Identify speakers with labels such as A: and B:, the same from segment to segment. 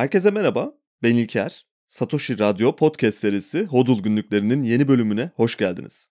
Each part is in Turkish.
A: Herkese merhaba, ben İlker. Satoshi Radyo Podcast serisi Hodul Günlüklerinin yeni bölümüne hoş geldiniz.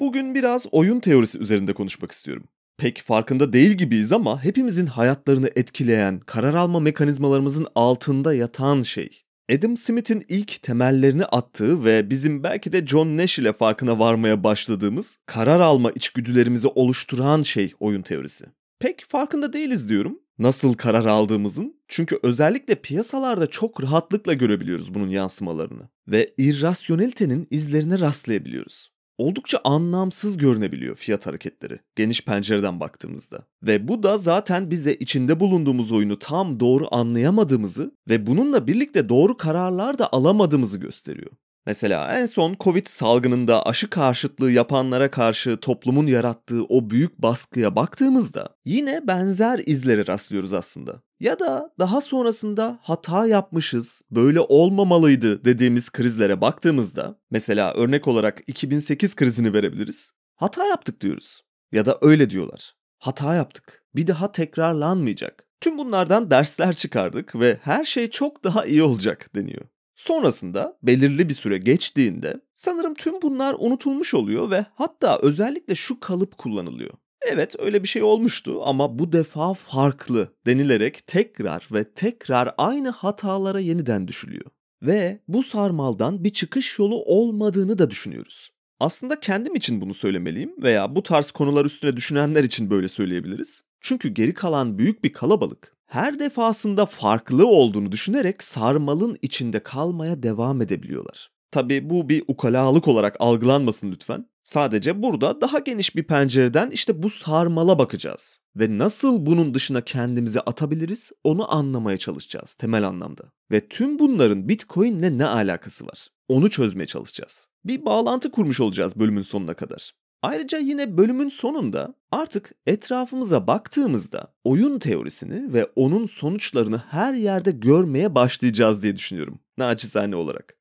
A: Bugün biraz oyun teorisi üzerinde konuşmak istiyorum. Pek farkında değil gibiyiz ama hepimizin hayatlarını etkileyen, karar alma mekanizmalarımızın altında yatan şey. Adam Smith'in ilk temellerini attığı ve bizim belki de John Nash ile farkına varmaya başladığımız karar alma içgüdülerimizi oluşturan şey oyun teorisi. Pek farkında değiliz diyorum. Nasıl karar aldığımızın. Çünkü özellikle piyasalarda çok rahatlıkla görebiliyoruz bunun yansımalarını ve irrasyonelitenin izlerine rastlayabiliyoruz oldukça anlamsız görünebiliyor fiyat hareketleri geniş pencereden baktığımızda. Ve bu da zaten bize içinde bulunduğumuz oyunu tam doğru anlayamadığımızı ve bununla birlikte doğru kararlar da alamadığımızı gösteriyor. Mesela en son Covid salgınında aşı karşıtlığı yapanlara karşı toplumun yarattığı o büyük baskıya baktığımızda yine benzer izlere rastlıyoruz aslında. Ya da daha sonrasında hata yapmışız, böyle olmamalıydı dediğimiz krizlere baktığımızda mesela örnek olarak 2008 krizini verebiliriz. Hata yaptık diyoruz. Ya da öyle diyorlar. Hata yaptık. Bir daha tekrarlanmayacak. Tüm bunlardan dersler çıkardık ve her şey çok daha iyi olacak deniyor. Sonrasında belirli bir süre geçtiğinde sanırım tüm bunlar unutulmuş oluyor ve hatta özellikle şu kalıp kullanılıyor. Evet öyle bir şey olmuştu ama bu defa farklı denilerek tekrar ve tekrar aynı hatalara yeniden düşülüyor. Ve bu sarmaldan bir çıkış yolu olmadığını da düşünüyoruz. Aslında kendim için bunu söylemeliyim veya bu tarz konular üstüne düşünenler için böyle söyleyebiliriz. Çünkü geri kalan büyük bir kalabalık her defasında farklı olduğunu düşünerek sarmalın içinde kalmaya devam edebiliyorlar. Tabi bu bir ukalalık olarak algılanmasın lütfen. Sadece burada daha geniş bir pencereden işte bu sarmala bakacağız. Ve nasıl bunun dışına kendimizi atabiliriz onu anlamaya çalışacağız temel anlamda. Ve tüm bunların Bitcoin'le ne alakası var? Onu çözmeye çalışacağız. Bir bağlantı kurmuş olacağız bölümün sonuna kadar. Ayrıca yine bölümün sonunda artık etrafımıza baktığımızda oyun teorisini ve onun sonuçlarını her yerde görmeye başlayacağız diye düşünüyorum. Naçizane olarak.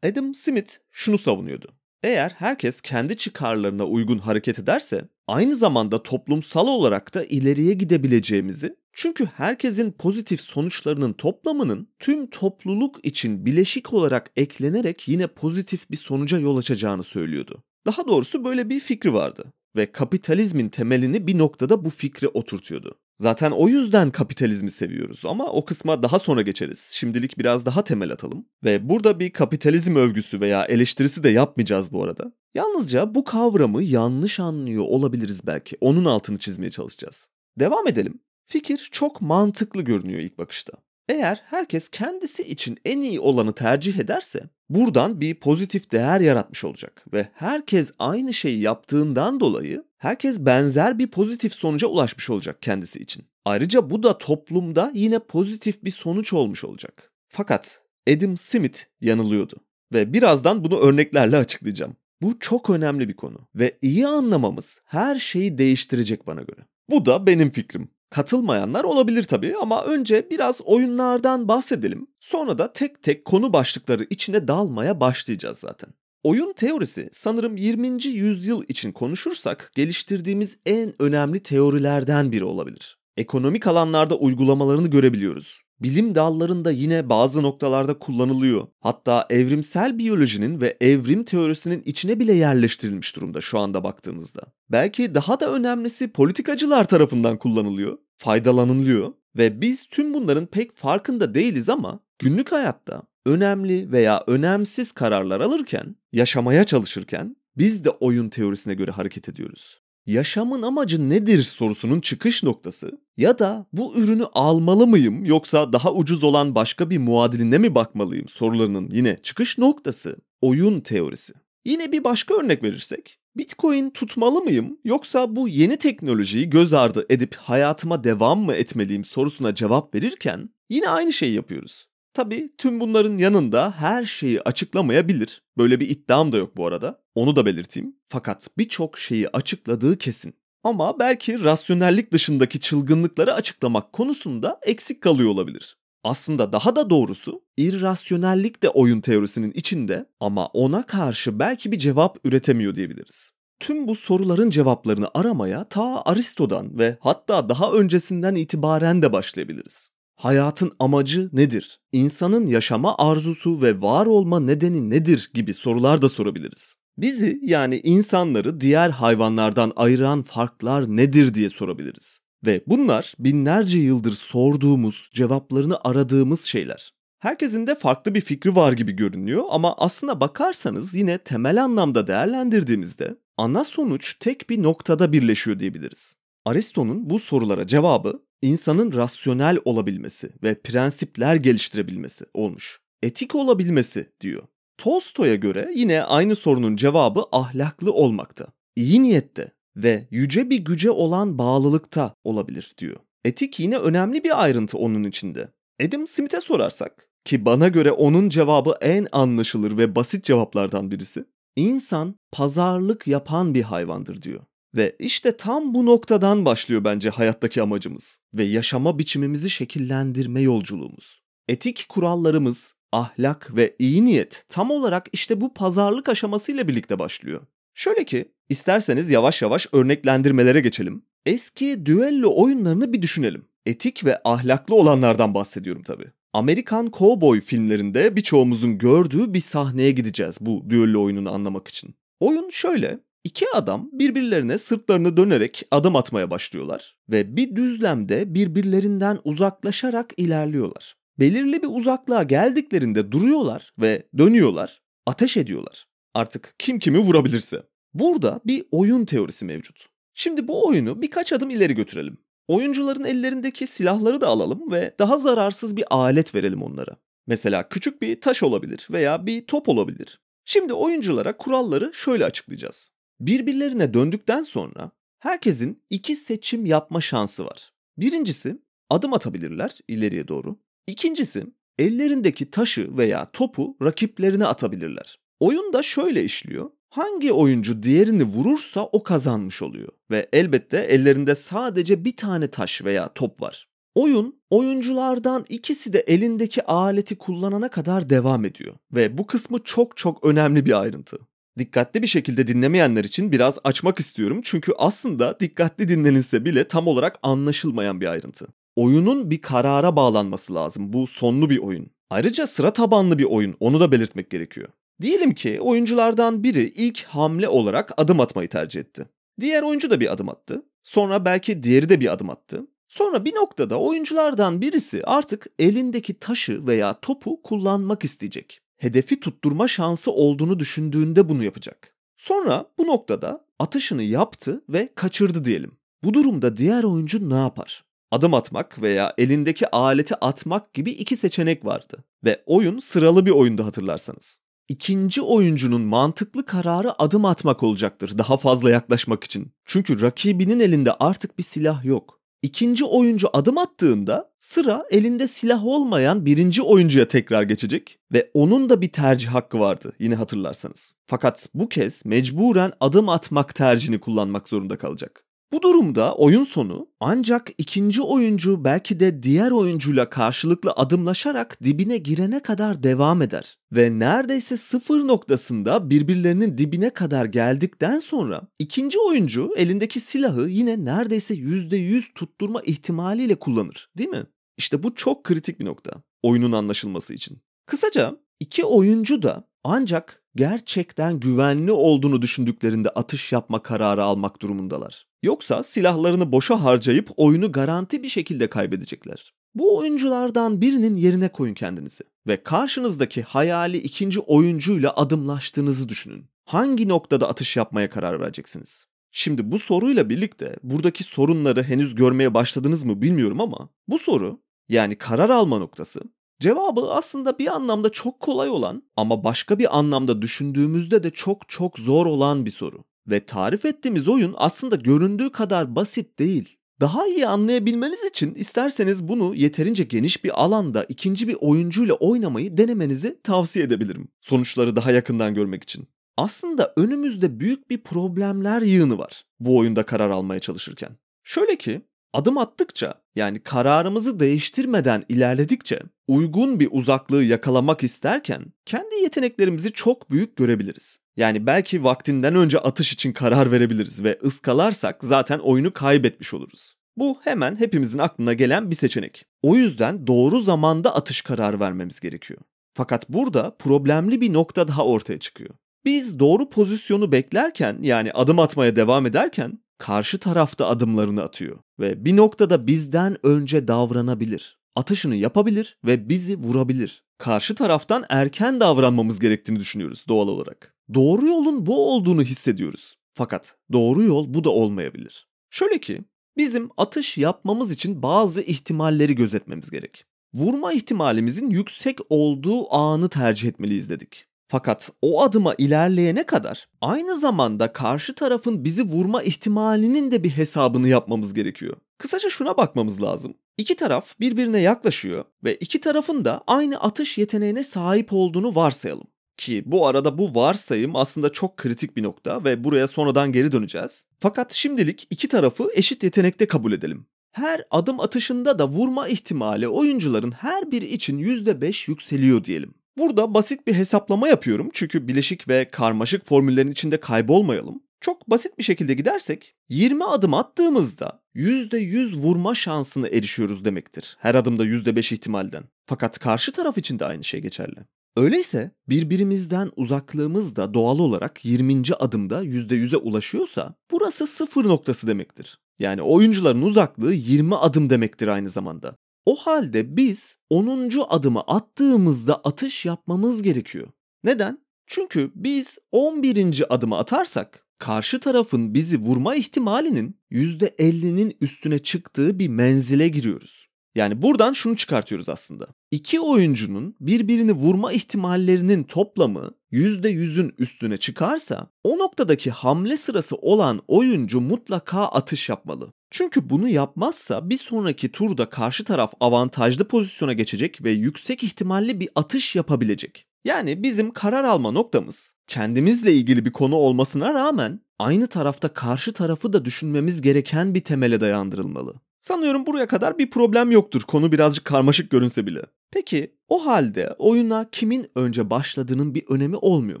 A: Adam Smith şunu savunuyordu. Eğer herkes kendi çıkarlarına uygun hareket ederse aynı zamanda toplumsal olarak da ileriye gidebileceğimizi çünkü herkesin pozitif sonuçlarının toplamının tüm topluluk için bileşik olarak eklenerek yine pozitif bir sonuca yol açacağını söylüyordu. Daha doğrusu böyle bir fikri vardı ve kapitalizmin temelini bir noktada bu fikri oturtuyordu. Zaten o yüzden kapitalizmi seviyoruz ama o kısma daha sonra geçeriz. Şimdilik biraz daha temel atalım. Ve burada bir kapitalizm övgüsü veya eleştirisi de yapmayacağız bu arada. Yalnızca bu kavramı yanlış anlıyor olabiliriz belki. Onun altını çizmeye çalışacağız. Devam edelim. Fikir çok mantıklı görünüyor ilk bakışta. Eğer herkes kendisi için en iyi olanı tercih ederse buradan bir pozitif değer yaratmış olacak ve herkes aynı şeyi yaptığından dolayı herkes benzer bir pozitif sonuca ulaşmış olacak kendisi için. Ayrıca bu da toplumda yine pozitif bir sonuç olmuş olacak. Fakat Adam Smith yanılıyordu ve birazdan bunu örneklerle açıklayacağım. Bu çok önemli bir konu ve iyi anlamamız her şeyi değiştirecek bana göre. Bu da benim fikrim. Katılmayanlar olabilir tabii ama önce biraz oyunlardan bahsedelim. Sonra da tek tek konu başlıkları içine dalmaya başlayacağız zaten. Oyun teorisi sanırım 20. yüzyıl için konuşursak geliştirdiğimiz en önemli teorilerden biri olabilir. Ekonomik alanlarda uygulamalarını görebiliyoruz. Bilim dallarında yine bazı noktalarda kullanılıyor. Hatta evrimsel biyolojinin ve evrim teorisinin içine bile yerleştirilmiş durumda şu anda baktığımızda. Belki daha da önemlisi politikacılar tarafından kullanılıyor, faydalanılıyor ve biz tüm bunların pek farkında değiliz ama günlük hayatta önemli veya önemsiz kararlar alırken, yaşamaya çalışırken biz de oyun teorisine göre hareket ediyoruz yaşamın amacı nedir sorusunun çıkış noktası ya da bu ürünü almalı mıyım yoksa daha ucuz olan başka bir muadiline mi bakmalıyım sorularının yine çıkış noktası oyun teorisi. Yine bir başka örnek verirsek Bitcoin tutmalı mıyım yoksa bu yeni teknolojiyi göz ardı edip hayatıma devam mı etmeliyim sorusuna cevap verirken yine aynı şeyi yapıyoruz. Tabii tüm bunların yanında her şeyi açıklamayabilir. Böyle bir iddiam da yok bu arada. Onu da belirteyim. Fakat birçok şeyi açıkladığı kesin. Ama belki rasyonellik dışındaki çılgınlıkları açıklamak konusunda eksik kalıyor olabilir. Aslında daha da doğrusu irrasyonellik de oyun teorisinin içinde ama ona karşı belki bir cevap üretemiyor diyebiliriz. tüm bu soruların cevaplarını aramaya ta Aristo'dan ve hatta daha öncesinden itibaren de başlayabiliriz. Hayatın amacı nedir? İnsanın yaşama arzusu ve var olma nedeni nedir gibi sorular da sorabiliriz. Bizi yani insanları diğer hayvanlardan ayıran farklar nedir diye sorabiliriz. Ve bunlar binlerce yıldır sorduğumuz, cevaplarını aradığımız şeyler. Herkesin de farklı bir fikri var gibi görünüyor ama aslına bakarsanız yine temel anlamda değerlendirdiğimizde ana sonuç tek bir noktada birleşiyor diyebiliriz. Aristo'nun bu sorulara cevabı insanın rasyonel olabilmesi ve prensipler geliştirebilmesi olmuş. Etik olabilmesi diyor. Tolstoy'a göre yine aynı sorunun cevabı ahlaklı olmakta, iyi niyette ve yüce bir güce olan bağlılıkta olabilir diyor. Etik yine önemli bir ayrıntı onun içinde. Adam Smith'e sorarsak ki bana göre onun cevabı en anlaşılır ve basit cevaplardan birisi. İnsan pazarlık yapan bir hayvandır diyor. Ve işte tam bu noktadan başlıyor bence hayattaki amacımız ve yaşama biçimimizi şekillendirme yolculuğumuz. Etik kurallarımız, ahlak ve iyi niyet tam olarak işte bu pazarlık aşamasıyla birlikte başlıyor. Şöyle ki, isterseniz yavaş yavaş örneklendirmelere geçelim. Eski düello oyunlarını bir düşünelim. Etik ve ahlaklı olanlardan bahsediyorum tabii. Amerikan Cowboy filmlerinde birçoğumuzun gördüğü bir sahneye gideceğiz bu düello oyununu anlamak için. Oyun şöyle, İki adam birbirlerine sırtlarını dönerek adım atmaya başlıyorlar ve bir düzlemde birbirlerinden uzaklaşarak ilerliyorlar. Belirli bir uzaklığa geldiklerinde duruyorlar ve dönüyorlar, ateş ediyorlar. Artık kim kimi vurabilirse. Burada bir oyun teorisi mevcut. Şimdi bu oyunu birkaç adım ileri götürelim. Oyuncuların ellerindeki silahları da alalım ve daha zararsız bir alet verelim onlara. Mesela küçük bir taş olabilir veya bir top olabilir. Şimdi oyunculara kuralları şöyle açıklayacağız. Birbirlerine döndükten sonra herkesin iki seçim yapma şansı var. Birincisi adım atabilirler ileriye doğru. İkincisi ellerindeki taşı veya topu rakiplerine atabilirler. Oyun da şöyle işliyor. Hangi oyuncu diğerini vurursa o kazanmış oluyor ve elbette ellerinde sadece bir tane taş veya top var. Oyun oyunculardan ikisi de elindeki aleti kullanana kadar devam ediyor ve bu kısmı çok çok önemli bir ayrıntı dikkatli bir şekilde dinlemeyenler için biraz açmak istiyorum. Çünkü aslında dikkatli dinlenilse bile tam olarak anlaşılmayan bir ayrıntı. Oyunun bir karara bağlanması lazım. Bu sonlu bir oyun. Ayrıca sıra tabanlı bir oyun. Onu da belirtmek gerekiyor. Diyelim ki oyunculardan biri ilk hamle olarak adım atmayı tercih etti. Diğer oyuncu da bir adım attı. Sonra belki diğeri de bir adım attı. Sonra bir noktada oyunculardan birisi artık elindeki taşı veya topu kullanmak isteyecek hedefi tutturma şansı olduğunu düşündüğünde bunu yapacak. Sonra bu noktada atışını yaptı ve kaçırdı diyelim. Bu durumda diğer oyuncu ne yapar? Adım atmak veya elindeki aleti atmak gibi iki seçenek vardı ve oyun sıralı bir oyunda hatırlarsanız. İkinci oyuncunun mantıklı kararı adım atmak olacaktır daha fazla yaklaşmak için. Çünkü rakibinin elinde artık bir silah yok. İkinci oyuncu adım attığında sıra elinde silah olmayan birinci oyuncuya tekrar geçecek ve onun da bir tercih hakkı vardı yine hatırlarsanız. Fakat bu kez mecburen adım atmak tercihini kullanmak zorunda kalacak. Bu durumda oyun sonu ancak ikinci oyuncu belki de diğer oyuncuyla karşılıklı adımlaşarak dibine girene kadar devam eder. Ve neredeyse sıfır noktasında birbirlerinin dibine kadar geldikten sonra ikinci oyuncu elindeki silahı yine neredeyse %100 tutturma ihtimaliyle kullanır değil mi? İşte bu çok kritik bir nokta oyunun anlaşılması için. Kısaca iki oyuncu da ancak gerçekten güvenli olduğunu düşündüklerinde atış yapma kararı almak durumundalar. Yoksa silahlarını boşa harcayıp oyunu garanti bir şekilde kaybedecekler. Bu oyunculardan birinin yerine koyun kendinizi ve karşınızdaki hayali ikinci oyuncuyla adımlaştığınızı düşünün. Hangi noktada atış yapmaya karar vereceksiniz? Şimdi bu soruyla birlikte buradaki sorunları henüz görmeye başladınız mı bilmiyorum ama bu soru yani karar alma noktası Cevabı aslında bir anlamda çok kolay olan ama başka bir anlamda düşündüğümüzde de çok çok zor olan bir soru. Ve tarif ettiğimiz oyun aslında göründüğü kadar basit değil. Daha iyi anlayabilmeniz için isterseniz bunu yeterince geniş bir alanda ikinci bir oyuncuyla oynamayı denemenizi tavsiye edebilirim. Sonuçları daha yakından görmek için. Aslında önümüzde büyük bir problemler yığını var bu oyunda karar almaya çalışırken. Şöyle ki adım attıkça yani kararımızı değiştirmeden ilerledikçe uygun bir uzaklığı yakalamak isterken kendi yeteneklerimizi çok büyük görebiliriz. Yani belki vaktinden önce atış için karar verebiliriz ve ıskalarsak zaten oyunu kaybetmiş oluruz. Bu hemen hepimizin aklına gelen bir seçenek. O yüzden doğru zamanda atış kararı vermemiz gerekiyor. Fakat burada problemli bir nokta daha ortaya çıkıyor. Biz doğru pozisyonu beklerken yani adım atmaya devam ederken karşı tarafta adımlarını atıyor ve bir noktada bizden önce davranabilir. Atışını yapabilir ve bizi vurabilir. Karşı taraftan erken davranmamız gerektiğini düşünüyoruz doğal olarak. Doğru yolun bu olduğunu hissediyoruz. Fakat doğru yol bu da olmayabilir. Şöyle ki bizim atış yapmamız için bazı ihtimalleri gözetmemiz gerek. Vurma ihtimalimizin yüksek olduğu anı tercih etmeliyiz dedik. Fakat o adıma ilerleyene kadar aynı zamanda karşı tarafın bizi vurma ihtimalinin de bir hesabını yapmamız gerekiyor. Kısaca şuna bakmamız lazım. İki taraf birbirine yaklaşıyor ve iki tarafın da aynı atış yeteneğine sahip olduğunu varsayalım. Ki bu arada bu varsayım aslında çok kritik bir nokta ve buraya sonradan geri döneceğiz. Fakat şimdilik iki tarafı eşit yetenekte kabul edelim. Her adım atışında da vurma ihtimali oyuncuların her biri için %5 yükseliyor diyelim. Burada basit bir hesaplama yapıyorum çünkü bileşik ve karmaşık formüllerin içinde kaybolmayalım. Çok basit bir şekilde gidersek 20 adım attığımızda %100 vurma şansına erişiyoruz demektir. Her adımda %5 ihtimalden. Fakat karşı taraf için de aynı şey geçerli. Öyleyse birbirimizden uzaklığımız da doğal olarak 20. adımda %100'e ulaşıyorsa burası sıfır noktası demektir. Yani oyuncuların uzaklığı 20 adım demektir aynı zamanda. O halde biz 10. adımı attığımızda atış yapmamız gerekiyor. Neden? Çünkü biz 11. adımı atarsak karşı tarafın bizi vurma ihtimalinin %50'nin üstüne çıktığı bir menzile giriyoruz. Yani buradan şunu çıkartıyoruz aslında. İki oyuncunun birbirini vurma ihtimallerinin toplamı %100'ün üstüne çıkarsa o noktadaki hamle sırası olan oyuncu mutlaka atış yapmalı. Çünkü bunu yapmazsa bir sonraki turda karşı taraf avantajlı pozisyona geçecek ve yüksek ihtimalli bir atış yapabilecek. Yani bizim karar alma noktamız kendimizle ilgili bir konu olmasına rağmen aynı tarafta karşı tarafı da düşünmemiz gereken bir temele dayandırılmalı. Sanıyorum buraya kadar bir problem yoktur. Konu birazcık karmaşık görünse bile. Peki o halde oyuna kimin önce başladığının bir önemi olmuyor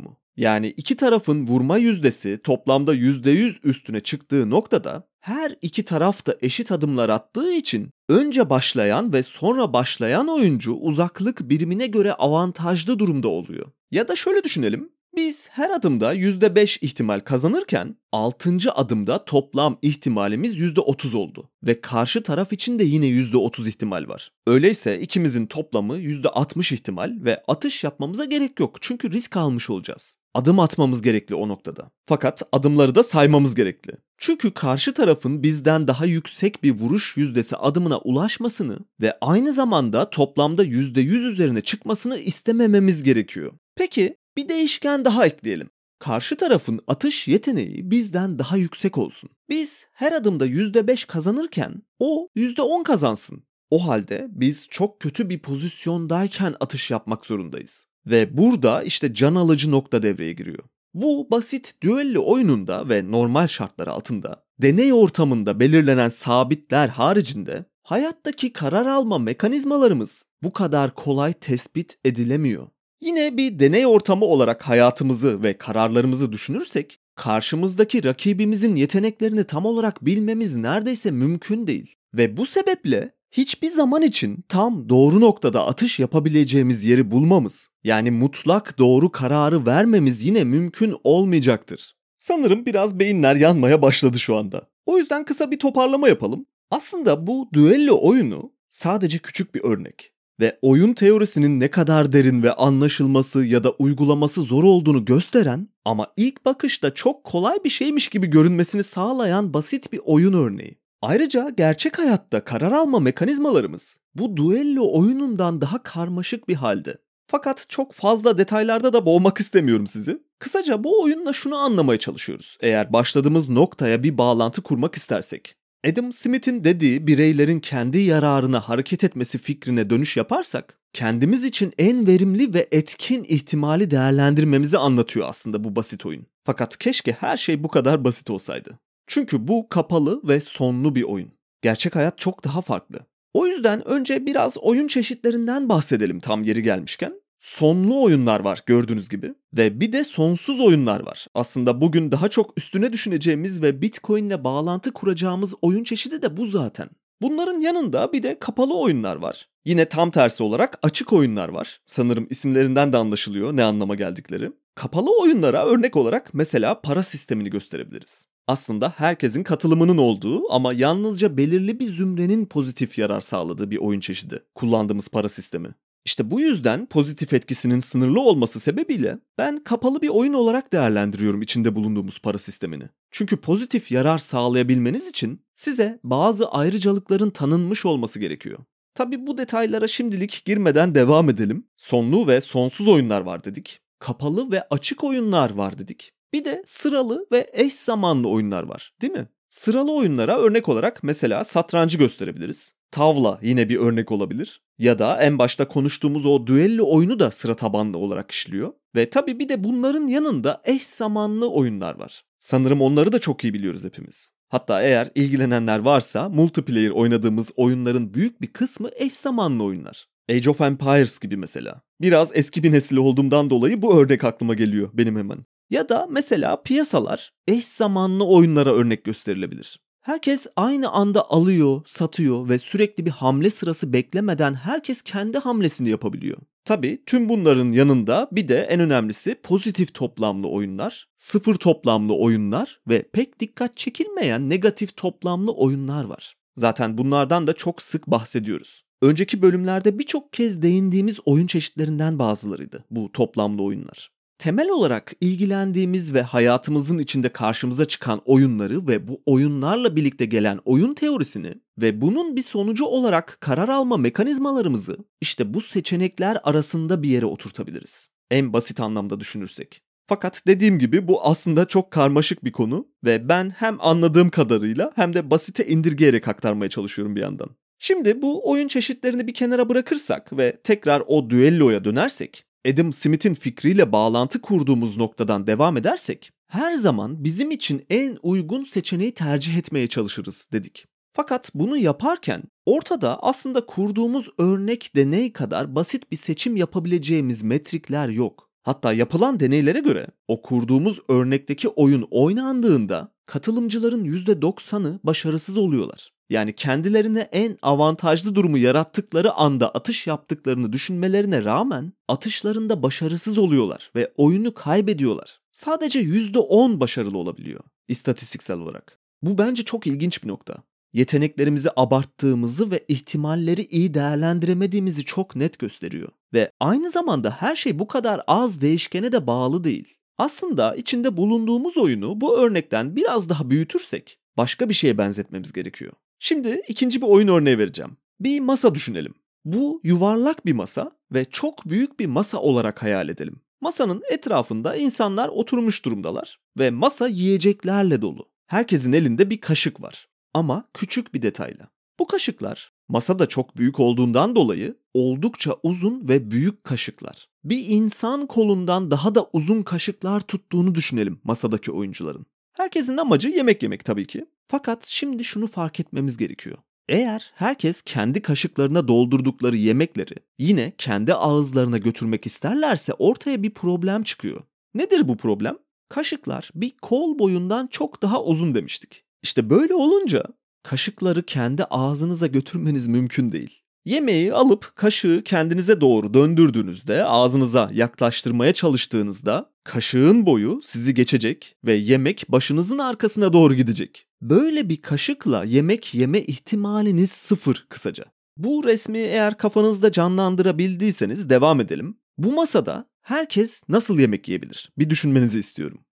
A: mu? Yani iki tarafın vurma yüzdesi toplamda %100 üstüne çıktığı noktada her iki taraf da eşit adımlar attığı için önce başlayan ve sonra başlayan oyuncu uzaklık birimine göre avantajlı durumda oluyor. Ya da şöyle düşünelim. Biz her adımda %5 ihtimal kazanırken 6. adımda toplam ihtimalimiz %30 oldu ve karşı taraf için de yine %30 ihtimal var. Öyleyse ikimizin toplamı %60 ihtimal ve atış yapmamıza gerek yok çünkü risk almış olacağız. Adım atmamız gerekli o noktada. Fakat adımları da saymamız gerekli. Çünkü karşı tarafın bizden daha yüksek bir vuruş yüzdesi adımına ulaşmasını ve aynı zamanda toplamda %100 üzerine çıkmasını istemememiz gerekiyor. Peki bir değişken daha ekleyelim. Karşı tarafın atış yeteneği bizden daha yüksek olsun. Biz her adımda %5 kazanırken o %10 kazansın. O halde biz çok kötü bir pozisyondayken atış yapmak zorundayız. Ve burada işte can alıcı nokta devreye giriyor. Bu basit düello oyununda ve normal şartlar altında deney ortamında belirlenen sabitler haricinde hayattaki karar alma mekanizmalarımız bu kadar kolay tespit edilemiyor. Yine bir deney ortamı olarak hayatımızı ve kararlarımızı düşünürsek karşımızdaki rakibimizin yeteneklerini tam olarak bilmemiz neredeyse mümkün değil. Ve bu sebeple hiçbir zaman için tam doğru noktada atış yapabileceğimiz yeri bulmamız, yani mutlak doğru kararı vermemiz yine mümkün olmayacaktır. Sanırım biraz beyinler yanmaya başladı şu anda. O yüzden kısa bir toparlama yapalım. Aslında bu düello oyunu sadece küçük bir örnek ve oyun teorisinin ne kadar derin ve anlaşılması ya da uygulaması zor olduğunu gösteren ama ilk bakışta çok kolay bir şeymiş gibi görünmesini sağlayan basit bir oyun örneği. Ayrıca gerçek hayatta karar alma mekanizmalarımız bu duello oyunundan daha karmaşık bir halde. Fakat çok fazla detaylarda da boğmak istemiyorum sizi. Kısaca bu oyunla şunu anlamaya çalışıyoruz. Eğer başladığımız noktaya bir bağlantı kurmak istersek. Adam Smith'in dediği bireylerin kendi yararına hareket etmesi fikrine dönüş yaparsak, kendimiz için en verimli ve etkin ihtimali değerlendirmemizi anlatıyor aslında bu basit oyun. Fakat keşke her şey bu kadar basit olsaydı. Çünkü bu kapalı ve sonlu bir oyun. Gerçek hayat çok daha farklı. O yüzden önce biraz oyun çeşitlerinden bahsedelim tam yeri gelmişken. Sonlu oyunlar var gördüğünüz gibi ve bir de sonsuz oyunlar var. Aslında bugün daha çok üstüne düşüneceğimiz ve Bitcoin ile bağlantı kuracağımız oyun çeşidi de bu zaten. Bunların yanında bir de kapalı oyunlar var. Yine tam tersi olarak açık oyunlar var. Sanırım isimlerinden de anlaşılıyor ne anlama geldikleri. Kapalı oyunlara örnek olarak mesela para sistemini gösterebiliriz. Aslında herkesin katılımının olduğu ama yalnızca belirli bir zümrenin pozitif yarar sağladığı bir oyun çeşidi kullandığımız para sistemi. İşte bu yüzden pozitif etkisinin sınırlı olması sebebiyle ben kapalı bir oyun olarak değerlendiriyorum içinde bulunduğumuz para sistemini. Çünkü pozitif yarar sağlayabilmeniz için size bazı ayrıcalıkların tanınmış olması gerekiyor. Tabi bu detaylara şimdilik girmeden devam edelim. Sonlu ve sonsuz oyunlar var dedik. Kapalı ve açık oyunlar var dedik. Bir de sıralı ve eş zamanlı oyunlar var, değil mi? Sıralı oyunlara örnek olarak mesela satrancı gösterebiliriz. Tavla yine bir örnek olabilir. Ya da en başta konuştuğumuz o düello oyunu da sıra tabanlı olarak işliyor. Ve tabii bir de bunların yanında eş zamanlı oyunlar var. Sanırım onları da çok iyi biliyoruz hepimiz. Hatta eğer ilgilenenler varsa multiplayer oynadığımız oyunların büyük bir kısmı eş zamanlı oyunlar. Age of Empires gibi mesela. Biraz eski bir nesil olduğumdan dolayı bu örnek aklıma geliyor benim hemen. Ya da mesela piyasalar eş zamanlı oyunlara örnek gösterilebilir. Herkes aynı anda alıyor, satıyor ve sürekli bir hamle sırası beklemeden herkes kendi hamlesini yapabiliyor. Tabi tüm bunların yanında bir de en önemlisi pozitif toplamlı oyunlar, sıfır toplamlı oyunlar ve pek dikkat çekilmeyen negatif toplamlı oyunlar var. Zaten bunlardan da çok sık bahsediyoruz. Önceki bölümlerde birçok kez değindiğimiz oyun çeşitlerinden bazılarıydı bu toplamlı oyunlar temel olarak ilgilendiğimiz ve hayatımızın içinde karşımıza çıkan oyunları ve bu oyunlarla birlikte gelen oyun teorisini ve bunun bir sonucu olarak karar alma mekanizmalarımızı işte bu seçenekler arasında bir yere oturtabiliriz. En basit anlamda düşünürsek. Fakat dediğim gibi bu aslında çok karmaşık bir konu ve ben hem anladığım kadarıyla hem de basite indirgeyerek aktarmaya çalışıyorum bir yandan. Şimdi bu oyun çeşitlerini bir kenara bırakırsak ve tekrar o düelloya dönersek Adam Smith'in fikriyle bağlantı kurduğumuz noktadan devam edersek her zaman bizim için en uygun seçeneği tercih etmeye çalışırız dedik. Fakat bunu yaparken ortada aslında kurduğumuz örnek deney kadar basit bir seçim yapabileceğimiz metrikler yok. Hatta yapılan deneylere göre o kurduğumuz örnekteki oyun oynandığında katılımcıların %90'ı başarısız oluyorlar. Yani kendilerine en avantajlı durumu yarattıkları anda atış yaptıklarını düşünmelerine rağmen atışlarında başarısız oluyorlar ve oyunu kaybediyorlar. Sadece %10 başarılı olabiliyor istatistiksel olarak. Bu bence çok ilginç bir nokta. Yeteneklerimizi abarttığımızı ve ihtimalleri iyi değerlendiremediğimizi çok net gösteriyor. Ve aynı zamanda her şey bu kadar az değişkene de bağlı değil. Aslında içinde bulunduğumuz oyunu bu örnekten biraz daha büyütürsek başka bir şeye benzetmemiz gerekiyor. Şimdi ikinci bir oyun örneği vereceğim. Bir masa düşünelim. Bu yuvarlak bir masa ve çok büyük bir masa olarak hayal edelim. Masanın etrafında insanlar oturmuş durumdalar ve masa yiyeceklerle dolu. Herkesin elinde bir kaşık var ama küçük bir detayla. Bu kaşıklar masa da çok büyük olduğundan dolayı oldukça uzun ve büyük kaşıklar. Bir insan kolundan daha da uzun kaşıklar tuttuğunu düşünelim masadaki oyuncuların. Herkesin amacı yemek yemek tabii ki. Fakat şimdi şunu fark etmemiz gerekiyor. Eğer herkes kendi kaşıklarına doldurdukları yemekleri yine kendi ağızlarına götürmek isterlerse ortaya bir problem çıkıyor. Nedir bu problem? Kaşıklar bir kol boyundan çok daha uzun demiştik. İşte böyle olunca kaşıkları kendi ağzınıza götürmeniz mümkün değil. Yemeği alıp kaşığı kendinize doğru döndürdüğünüzde, ağzınıza yaklaştırmaya çalıştığınızda kaşığın boyu sizi geçecek ve yemek başınızın arkasına doğru gidecek. Böyle bir kaşıkla yemek yeme ihtimaliniz sıfır kısaca. Bu resmi eğer kafanızda canlandırabildiyseniz devam edelim. Bu masada herkes nasıl yemek yiyebilir? Bir düşünmenizi istiyorum.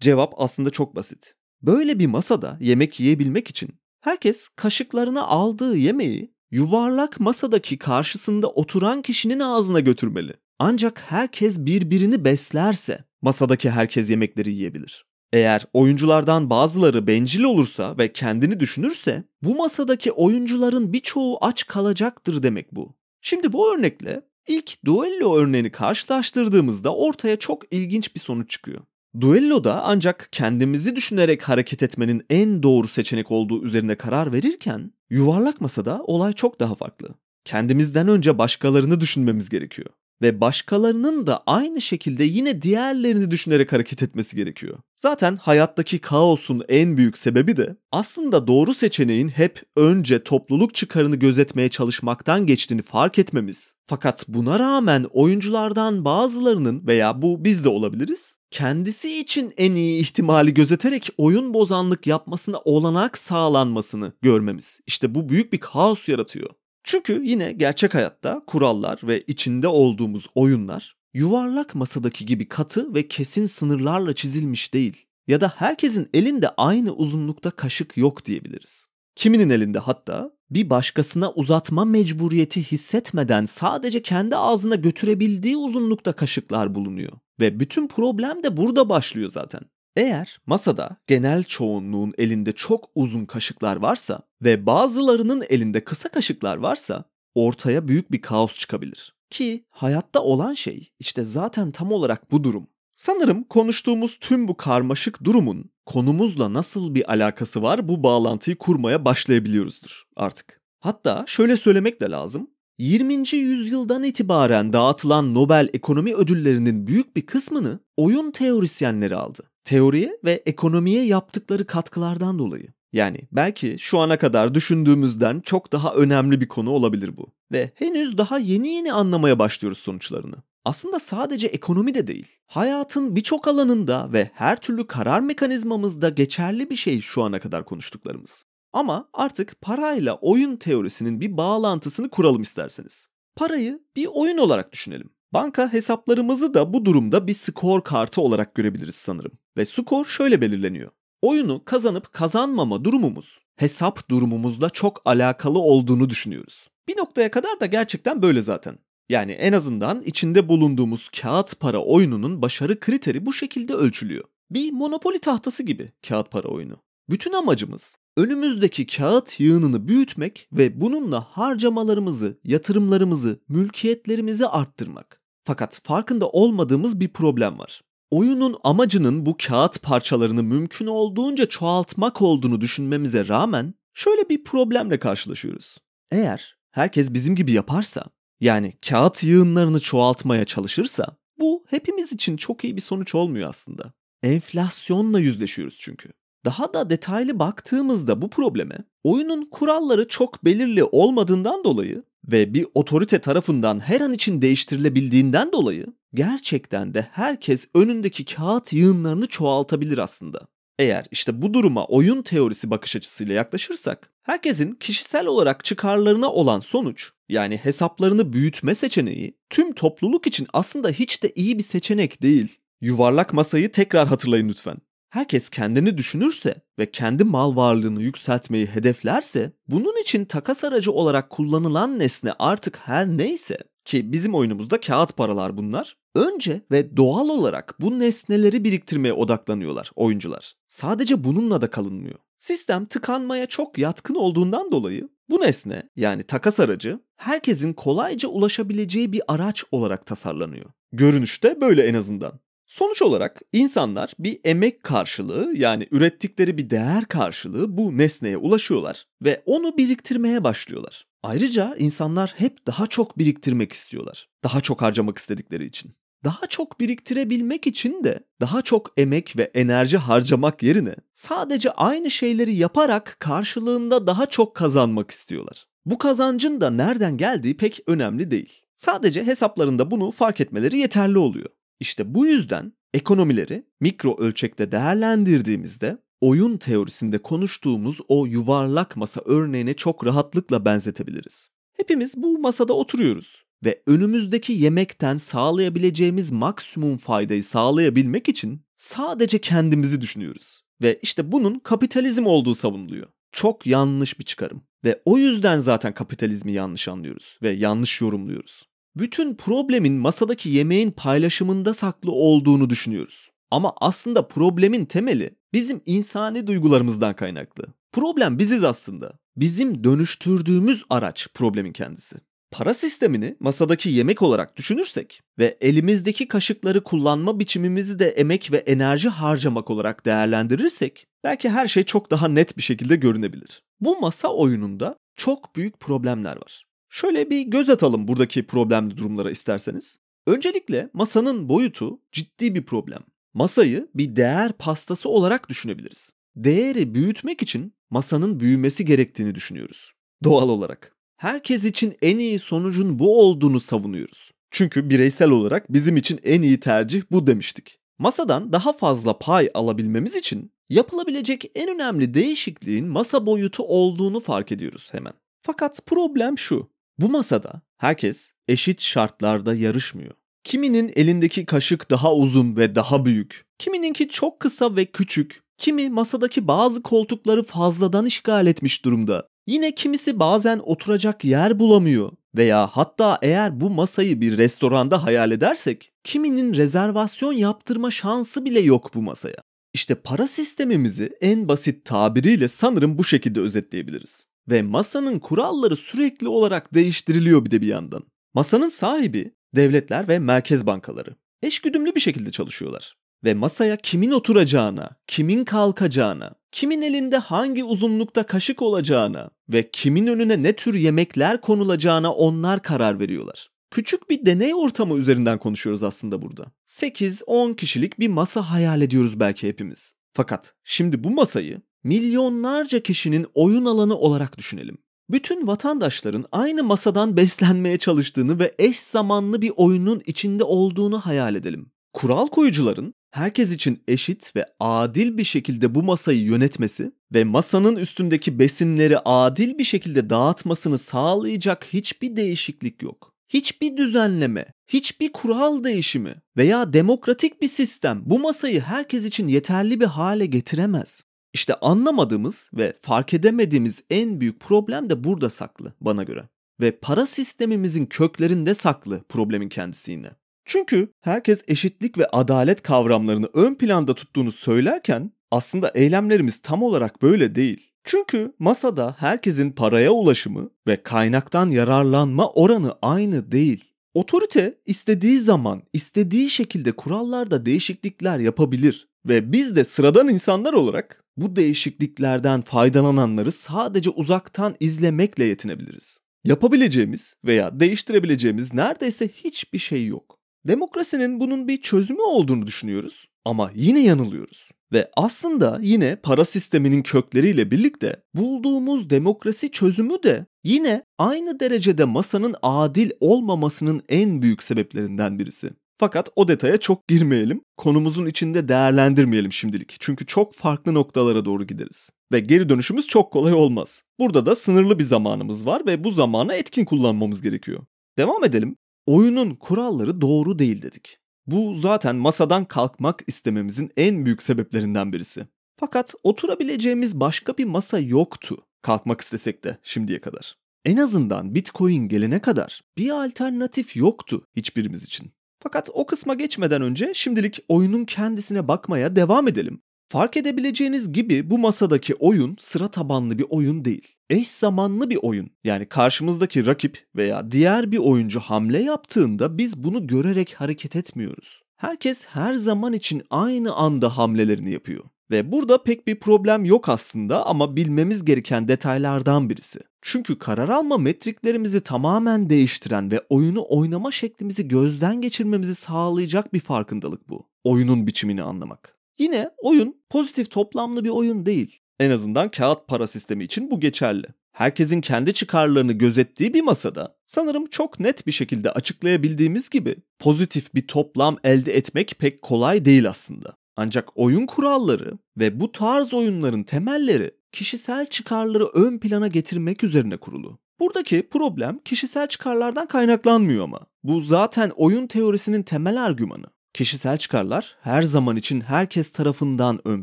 A: Cevap aslında çok basit. Böyle bir masada yemek yiyebilmek için herkes kaşıklarına aldığı yemeği yuvarlak masadaki karşısında oturan kişinin ağzına götürmeli. Ancak herkes birbirini beslerse masadaki herkes yemekleri yiyebilir. Eğer oyunculardan bazıları bencil olursa ve kendini düşünürse bu masadaki oyuncuların birçoğu aç kalacaktır demek bu. Şimdi bu örnekle ilk duello örneğini karşılaştırdığımızda ortaya çok ilginç bir sonuç çıkıyor. Duello'da ancak kendimizi düşünerek hareket etmenin en doğru seçenek olduğu üzerine karar verirken yuvarlak masada olay çok daha farklı. Kendimizden önce başkalarını düşünmemiz gerekiyor. Ve başkalarının da aynı şekilde yine diğerlerini düşünerek hareket etmesi gerekiyor. Zaten hayattaki kaosun en büyük sebebi de aslında doğru seçeneğin hep önce topluluk çıkarını gözetmeye çalışmaktan geçtiğini fark etmemiz. Fakat buna rağmen oyunculardan bazılarının veya bu biz de olabiliriz, kendisi için en iyi ihtimali gözeterek oyun bozanlık yapmasına olanak sağlanmasını görmemiz. İşte bu büyük bir kaos yaratıyor. Çünkü yine gerçek hayatta kurallar ve içinde olduğumuz oyunlar yuvarlak masadaki gibi katı ve kesin sınırlarla çizilmiş değil. Ya da herkesin elinde aynı uzunlukta kaşık yok diyebiliriz. Kiminin elinde hatta bir başkasına uzatma mecburiyeti hissetmeden sadece kendi ağzına götürebildiği uzunlukta kaşıklar bulunuyor. Ve bütün problem de burada başlıyor zaten. Eğer masada genel çoğunluğun elinde çok uzun kaşıklar varsa ve bazılarının elinde kısa kaşıklar varsa ortaya büyük bir kaos çıkabilir. Ki hayatta olan şey işte zaten tam olarak bu durum. Sanırım konuştuğumuz tüm bu karmaşık durumun konumuzla nasıl bir alakası var bu bağlantıyı kurmaya başlayabiliyoruzdur artık. Hatta şöyle söylemek de lazım. 20. yüzyıldan itibaren dağıtılan Nobel Ekonomi Ödülleri'nin büyük bir kısmını oyun teorisyenleri aldı. Teoriye ve ekonomiye yaptıkları katkılardan dolayı. Yani belki şu ana kadar düşündüğümüzden çok daha önemli bir konu olabilir bu. Ve henüz daha yeni yeni anlamaya başlıyoruz sonuçlarını. Aslında sadece ekonomi de değil. Hayatın birçok alanında ve her türlü karar mekanizmamızda geçerli bir şey şu ana kadar konuştuklarımız. Ama artık parayla oyun teorisinin bir bağlantısını kuralım isterseniz. Parayı bir oyun olarak düşünelim. Banka hesaplarımızı da bu durumda bir skor kartı olarak görebiliriz sanırım. Ve skor şöyle belirleniyor. Oyunu kazanıp kazanmama durumumuz hesap durumumuzla çok alakalı olduğunu düşünüyoruz. Bir noktaya kadar da gerçekten böyle zaten. Yani en azından içinde bulunduğumuz kağıt para oyununun başarı kriteri bu şekilde ölçülüyor. Bir monopoli tahtası gibi kağıt para oyunu. Bütün amacımız önümüzdeki kağıt yığınını büyütmek ve bununla harcamalarımızı, yatırımlarımızı, mülkiyetlerimizi arttırmak. Fakat farkında olmadığımız bir problem var. Oyunun amacının bu kağıt parçalarını mümkün olduğunca çoğaltmak olduğunu düşünmemize rağmen şöyle bir problemle karşılaşıyoruz. Eğer herkes bizim gibi yaparsa, yani kağıt yığınlarını çoğaltmaya çalışırsa bu hepimiz için çok iyi bir sonuç olmuyor aslında. Enflasyonla yüzleşiyoruz çünkü. Daha da detaylı baktığımızda bu probleme oyunun kuralları çok belirli olmadığından dolayı ve bir otorite tarafından her an için değiştirilebildiğinden dolayı gerçekten de herkes önündeki kağıt yığınlarını çoğaltabilir aslında. Eğer işte bu duruma oyun teorisi bakış açısıyla yaklaşırsak, herkesin kişisel olarak çıkarlarına olan sonuç, yani hesaplarını büyütme seçeneği, tüm topluluk için aslında hiç de iyi bir seçenek değil. Yuvarlak masayı tekrar hatırlayın lütfen. Herkes kendini düşünürse ve kendi mal varlığını yükseltmeyi hedeflerse, bunun için takas aracı olarak kullanılan nesne artık her neyse ki bizim oyunumuzda kağıt paralar bunlar. Önce ve doğal olarak bu nesneleri biriktirmeye odaklanıyorlar oyuncular. Sadece bununla da kalınmıyor. Sistem tıkanmaya çok yatkın olduğundan dolayı bu nesne yani takas aracı herkesin kolayca ulaşabileceği bir araç olarak tasarlanıyor. Görünüşte böyle en azından. Sonuç olarak insanlar bir emek karşılığı yani ürettikleri bir değer karşılığı bu nesneye ulaşıyorlar ve onu biriktirmeye başlıyorlar. Ayrıca insanlar hep daha çok biriktirmek istiyorlar. Daha çok harcamak istedikleri için. Daha çok biriktirebilmek için de daha çok emek ve enerji harcamak yerine sadece aynı şeyleri yaparak karşılığında daha çok kazanmak istiyorlar. Bu kazancın da nereden geldiği pek önemli değil. Sadece hesaplarında bunu fark etmeleri yeterli oluyor. İşte bu yüzden ekonomileri mikro ölçekte değerlendirdiğimizde oyun teorisinde konuştuğumuz o yuvarlak masa örneğine çok rahatlıkla benzetebiliriz. Hepimiz bu masada oturuyoruz ve önümüzdeki yemekten sağlayabileceğimiz maksimum faydayı sağlayabilmek için sadece kendimizi düşünüyoruz. Ve işte bunun kapitalizm olduğu savunuluyor. Çok yanlış bir çıkarım. Ve o yüzden zaten kapitalizmi yanlış anlıyoruz ve yanlış yorumluyoruz. Bütün problemin masadaki yemeğin paylaşımında saklı olduğunu düşünüyoruz. Ama aslında problemin temeli bizim insani duygularımızdan kaynaklı. Problem biziz aslında. Bizim dönüştürdüğümüz araç problemin kendisi. Para sistemini masadaki yemek olarak düşünürsek ve elimizdeki kaşıkları kullanma biçimimizi de emek ve enerji harcamak olarak değerlendirirsek belki her şey çok daha net bir şekilde görünebilir. Bu masa oyununda çok büyük problemler var. Şöyle bir göz atalım buradaki problemli durumlara isterseniz. Öncelikle masanın boyutu ciddi bir problem. Masayı bir değer pastası olarak düşünebiliriz. Değeri büyütmek için masanın büyümesi gerektiğini düşünüyoruz. Doğal olarak. Herkes için en iyi sonucun bu olduğunu savunuyoruz. Çünkü bireysel olarak bizim için en iyi tercih bu demiştik. Masadan daha fazla pay alabilmemiz için yapılabilecek en önemli değişikliğin masa boyutu olduğunu fark ediyoruz hemen. Fakat problem şu. Bu masada herkes eşit şartlarda yarışmıyor. Kiminin elindeki kaşık daha uzun ve daha büyük, kimininki çok kısa ve küçük, kimi masadaki bazı koltukları fazladan işgal etmiş durumda. Yine kimisi bazen oturacak yer bulamıyor veya hatta eğer bu masayı bir restoranda hayal edersek kiminin rezervasyon yaptırma şansı bile yok bu masaya. İşte para sistemimizi en basit tabiriyle sanırım bu şekilde özetleyebiliriz. Ve masanın kuralları sürekli olarak değiştiriliyor bir de bir yandan. Masanın sahibi devletler ve merkez bankaları. Eşgüdümlü bir şekilde çalışıyorlar. Ve masaya kimin oturacağına, kimin kalkacağına, kimin elinde hangi uzunlukta kaşık olacağına ve kimin önüne ne tür yemekler konulacağına onlar karar veriyorlar. Küçük bir deney ortamı üzerinden konuşuyoruz aslında burada. 8-10 kişilik bir masa hayal ediyoruz belki hepimiz. Fakat şimdi bu masayı milyonlarca kişinin oyun alanı olarak düşünelim. Bütün vatandaşların aynı masadan beslenmeye çalıştığını ve eş zamanlı bir oyunun içinde olduğunu hayal edelim. Kural koyucuların herkes için eşit ve adil bir şekilde bu masayı yönetmesi ve masanın üstündeki besinleri adil bir şekilde dağıtmasını sağlayacak hiçbir değişiklik yok. Hiçbir düzenleme, hiçbir kural değişimi veya demokratik bir sistem bu masayı herkes için yeterli bir hale getiremez. İşte anlamadığımız ve fark edemediğimiz en büyük problem de burada saklı bana göre. Ve para sistemimizin köklerinde saklı problemin kendisi yine. Çünkü herkes eşitlik ve adalet kavramlarını ön planda tuttuğunu söylerken aslında eylemlerimiz tam olarak böyle değil. Çünkü masada herkesin paraya ulaşımı ve kaynaktan yararlanma oranı aynı değil. Otorite istediği zaman, istediği şekilde kurallarda değişiklikler yapabilir ve biz de sıradan insanlar olarak bu değişikliklerden faydalananları sadece uzaktan izlemekle yetinebiliriz. Yapabileceğimiz veya değiştirebileceğimiz neredeyse hiçbir şey yok. Demokrasinin bunun bir çözümü olduğunu düşünüyoruz ama yine yanılıyoruz. Ve aslında yine para sisteminin kökleriyle birlikte bulduğumuz demokrasi çözümü de yine aynı derecede masanın adil olmamasının en büyük sebeplerinden birisi. Fakat o detaya çok girmeyelim. Konumuzun içinde değerlendirmeyelim şimdilik. Çünkü çok farklı noktalara doğru gideriz. Ve geri dönüşümüz çok kolay olmaz. Burada da sınırlı bir zamanımız var ve bu zamanı etkin kullanmamız gerekiyor. Devam edelim. Oyunun kuralları doğru değil dedik. Bu zaten masadan kalkmak istememizin en büyük sebeplerinden birisi. Fakat oturabileceğimiz başka bir masa yoktu kalkmak istesek de şimdiye kadar. En azından Bitcoin gelene kadar bir alternatif yoktu hiçbirimiz için. Fakat o kısma geçmeden önce şimdilik oyunun kendisine bakmaya devam edelim. Fark edebileceğiniz gibi bu masadaki oyun sıra tabanlı bir oyun değil. Eş zamanlı bir oyun. Yani karşımızdaki rakip veya diğer bir oyuncu hamle yaptığında biz bunu görerek hareket etmiyoruz. Herkes her zaman için aynı anda hamlelerini yapıyor. Ve burada pek bir problem yok aslında ama bilmemiz gereken detaylardan birisi. Çünkü karar alma metriklerimizi tamamen değiştiren ve oyunu oynama şeklimizi gözden geçirmemizi sağlayacak bir farkındalık bu. Oyunun biçimini anlamak. Yine oyun pozitif toplamlı bir oyun değil. En azından kağıt para sistemi için bu geçerli. Herkesin kendi çıkarlarını gözettiği bir masada sanırım çok net bir şekilde açıklayabildiğimiz gibi pozitif bir toplam elde etmek pek kolay değil aslında. Ancak oyun kuralları ve bu tarz oyunların temelleri kişisel çıkarları ön plana getirmek üzerine kurulu. Buradaki problem kişisel çıkarlardan kaynaklanmıyor ama. Bu zaten oyun teorisinin temel argümanı. Kişisel çıkarlar her zaman için herkes tarafından ön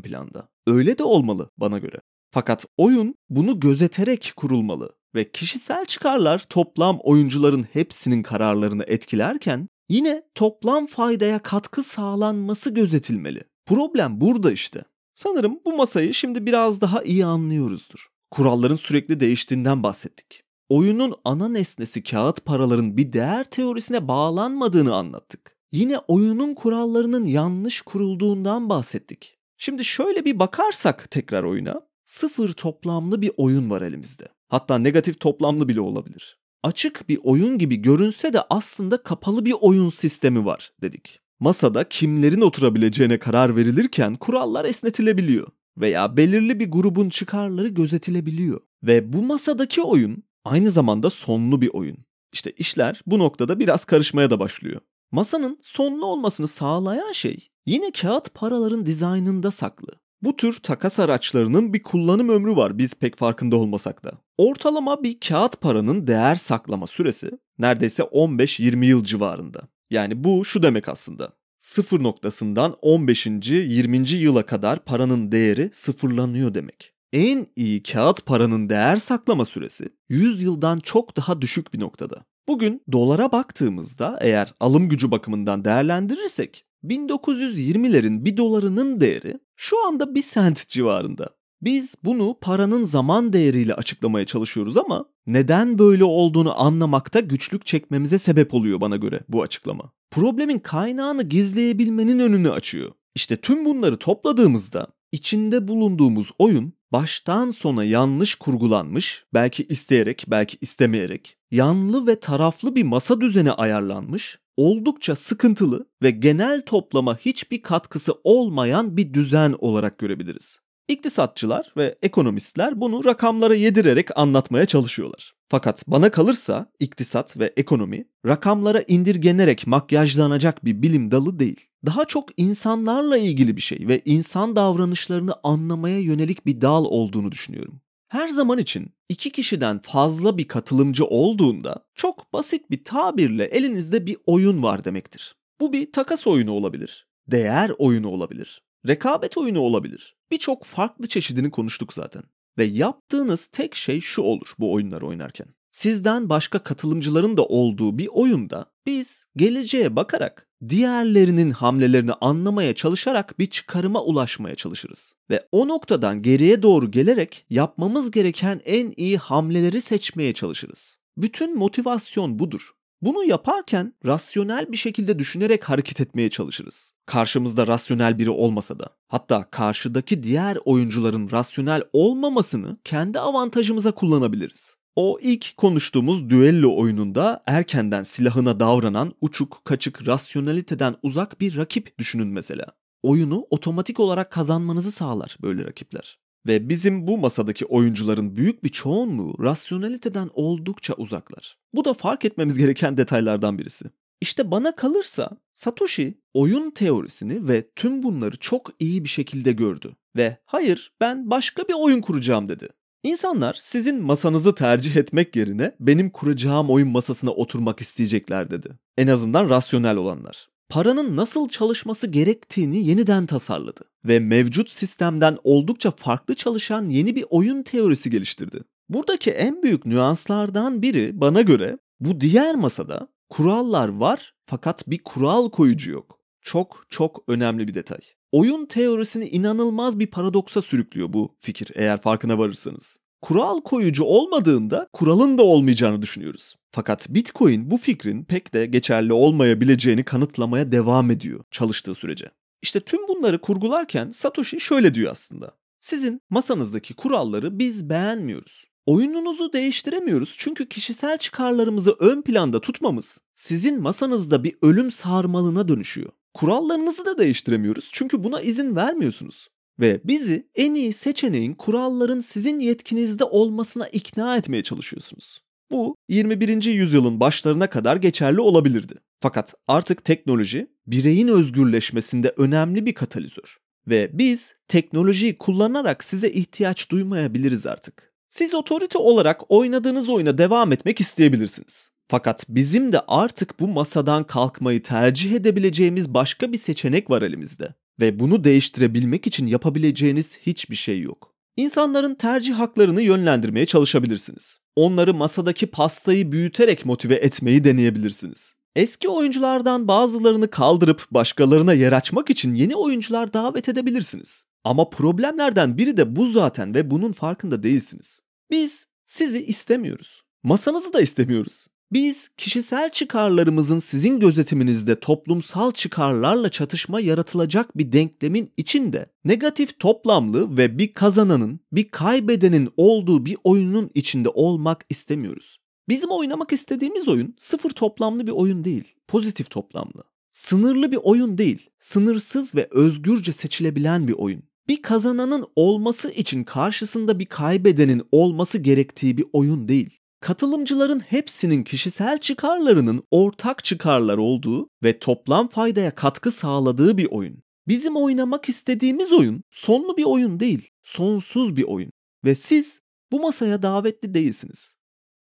A: planda. Öyle de olmalı bana göre. Fakat oyun bunu gözeterek kurulmalı ve kişisel çıkarlar toplam oyuncuların hepsinin kararlarını etkilerken yine toplam faydaya katkı sağlanması gözetilmeli. Problem burada işte. Sanırım bu masayı şimdi biraz daha iyi anlıyoruzdur. Kuralların sürekli değiştiğinden bahsettik. Oyunun ana nesnesi kağıt paraların bir değer teorisine bağlanmadığını anlattık. Yine oyunun kurallarının yanlış kurulduğundan bahsettik. Şimdi şöyle bir bakarsak tekrar oyuna, sıfır toplamlı bir oyun var elimizde. Hatta negatif toplamlı bile olabilir. açık bir oyun gibi görünse de aslında kapalı bir oyun sistemi var dedik. Masada kimlerin oturabileceğine karar verilirken kurallar esnetilebiliyor veya belirli bir grubun çıkarları gözetilebiliyor. Ve bu masadaki oyun aynı zamanda sonlu bir oyun. İşte işler bu noktada biraz karışmaya da başlıyor. Masanın sonlu olmasını sağlayan şey yine kağıt paraların dizaynında saklı. Bu tür takas araçlarının bir kullanım ömrü var biz pek farkında olmasak da. Ortalama bir kağıt paranın değer saklama süresi neredeyse 15-20 yıl civarında. Yani bu şu demek aslında. Sıfır noktasından 15. 20. yıla kadar paranın değeri sıfırlanıyor demek. En iyi kağıt paranın değer saklama süresi 100 yıldan çok daha düşük bir noktada. Bugün dolara baktığımızda eğer alım gücü bakımından değerlendirirsek 1920'lerin bir dolarının değeri şu anda bir sent civarında. Biz bunu paranın zaman değeriyle açıklamaya çalışıyoruz ama neden böyle olduğunu anlamakta güçlük çekmemize sebep oluyor bana göre bu açıklama. Problemin kaynağını gizleyebilmenin önünü açıyor. İşte tüm bunları topladığımızda içinde bulunduğumuz oyun baştan sona yanlış kurgulanmış, belki isteyerek, belki istemeyerek, yanlı ve taraflı bir masa düzeni ayarlanmış, oldukça sıkıntılı ve genel toplama hiçbir katkısı olmayan bir düzen olarak görebiliriz. İktisatçılar ve ekonomistler bunu rakamlara yedirerek anlatmaya çalışıyorlar. Fakat bana kalırsa iktisat ve ekonomi rakamlara indirgenerek makyajlanacak bir bilim dalı değil. Daha çok insanlarla ilgili bir şey ve insan davranışlarını anlamaya yönelik bir dal olduğunu düşünüyorum. Her zaman için iki kişiden fazla bir katılımcı olduğunda çok basit bir tabirle elinizde bir oyun var demektir. Bu bir takas oyunu olabilir, değer oyunu olabilir, rekabet oyunu olabilir. Birçok farklı çeşidini konuştuk zaten. Ve yaptığınız tek şey şu olur bu oyunları oynarken. Sizden başka katılımcıların da olduğu bir oyunda biz geleceğe bakarak diğerlerinin hamlelerini anlamaya çalışarak bir çıkarıma ulaşmaya çalışırız. Ve o noktadan geriye doğru gelerek yapmamız gereken en iyi hamleleri seçmeye çalışırız. Bütün motivasyon budur. Bunu yaparken rasyonel bir şekilde düşünerek hareket etmeye çalışırız. Karşımızda rasyonel biri olmasa da. Hatta karşıdaki diğer oyuncuların rasyonel olmamasını kendi avantajımıza kullanabiliriz. O ilk konuştuğumuz düello oyununda erkenden silahına davranan uçuk, kaçık, rasyonaliteden uzak bir rakip düşünün mesela. Oyunu otomatik olarak kazanmanızı sağlar böyle rakipler. Ve bizim bu masadaki oyuncuların büyük bir çoğunluğu rasyonaliteden oldukça uzaklar. Bu da fark etmemiz gereken detaylardan birisi. İşte bana kalırsa Satoshi oyun teorisini ve tüm bunları çok iyi bir şekilde gördü ve hayır ben başka bir oyun kuracağım dedi. İnsanlar sizin masanızı tercih etmek yerine benim kuracağım oyun masasına oturmak isteyecekler dedi. En azından rasyonel olanlar. Paranın nasıl çalışması gerektiğini yeniden tasarladı ve mevcut sistemden oldukça farklı çalışan yeni bir oyun teorisi geliştirdi. Buradaki en büyük nüanslardan biri bana göre bu diğer masada kurallar var fakat bir kural koyucu yok. Çok çok önemli bir detay. Oyun teorisini inanılmaz bir paradoksa sürüklüyor bu fikir eğer farkına varırsanız. Kural koyucu olmadığında kuralın da olmayacağını düşünüyoruz. Fakat Bitcoin bu fikrin pek de geçerli olmayabileceğini kanıtlamaya devam ediyor çalıştığı sürece. İşte tüm bunları kurgularken Satoshi şöyle diyor aslında. Sizin masanızdaki kuralları biz beğenmiyoruz. Oyununuzu değiştiremiyoruz çünkü kişisel çıkarlarımızı ön planda tutmamız sizin masanızda bir ölüm sarmalına dönüşüyor. Kurallarınızı da değiştiremiyoruz çünkü buna izin vermiyorsunuz. Ve bizi en iyi seçeneğin kuralların sizin yetkinizde olmasına ikna etmeye çalışıyorsunuz. Bu 21. yüzyılın başlarına kadar geçerli olabilirdi. Fakat artık teknoloji bireyin özgürleşmesinde önemli bir katalizör. Ve biz teknolojiyi kullanarak size ihtiyaç duymayabiliriz artık. Siz otorite olarak oynadığınız oyuna devam etmek isteyebilirsiniz. Fakat bizim de artık bu masadan kalkmayı tercih edebileceğimiz başka bir seçenek var elimizde. Ve bunu değiştirebilmek için yapabileceğiniz hiçbir şey yok. İnsanların tercih haklarını yönlendirmeye çalışabilirsiniz. Onları masadaki pastayı büyüterek motive etmeyi deneyebilirsiniz. Eski oyunculardan bazılarını kaldırıp başkalarına yer açmak için yeni oyuncular davet edebilirsiniz. Ama problemlerden biri de bu zaten ve bunun farkında değilsiniz. Biz sizi istemiyoruz. Masanızı da istemiyoruz. Biz kişisel çıkarlarımızın sizin gözetiminizde toplumsal çıkarlarla çatışma yaratılacak bir denklemin içinde negatif toplamlı ve bir kazananın, bir kaybedenin olduğu bir oyunun içinde olmak istemiyoruz. Bizim oynamak istediğimiz oyun sıfır toplamlı bir oyun değil, pozitif toplamlı. Sınırlı bir oyun değil, sınırsız ve özgürce seçilebilen bir oyun. Bir kazananın olması için karşısında bir kaybedenin olması gerektiği bir oyun değil. Katılımcıların hepsinin kişisel çıkarlarının ortak çıkarlar olduğu ve toplam faydaya katkı sağladığı bir oyun. Bizim oynamak istediğimiz oyun sonlu bir oyun değil, sonsuz bir oyun. Ve siz bu masaya davetli değilsiniz.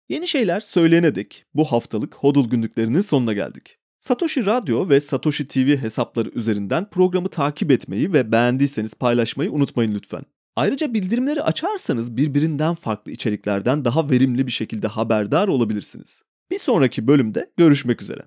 A: Yeni şeyler söyleyene dek bu haftalık Hodul günlüklerinin sonuna geldik. Satoshi Radyo ve Satoshi TV hesapları üzerinden programı takip etmeyi ve beğendiyseniz paylaşmayı unutmayın lütfen. Ayrıca bildirimleri açarsanız birbirinden farklı içeriklerden daha verimli bir şekilde haberdar olabilirsiniz. Bir sonraki bölümde görüşmek üzere.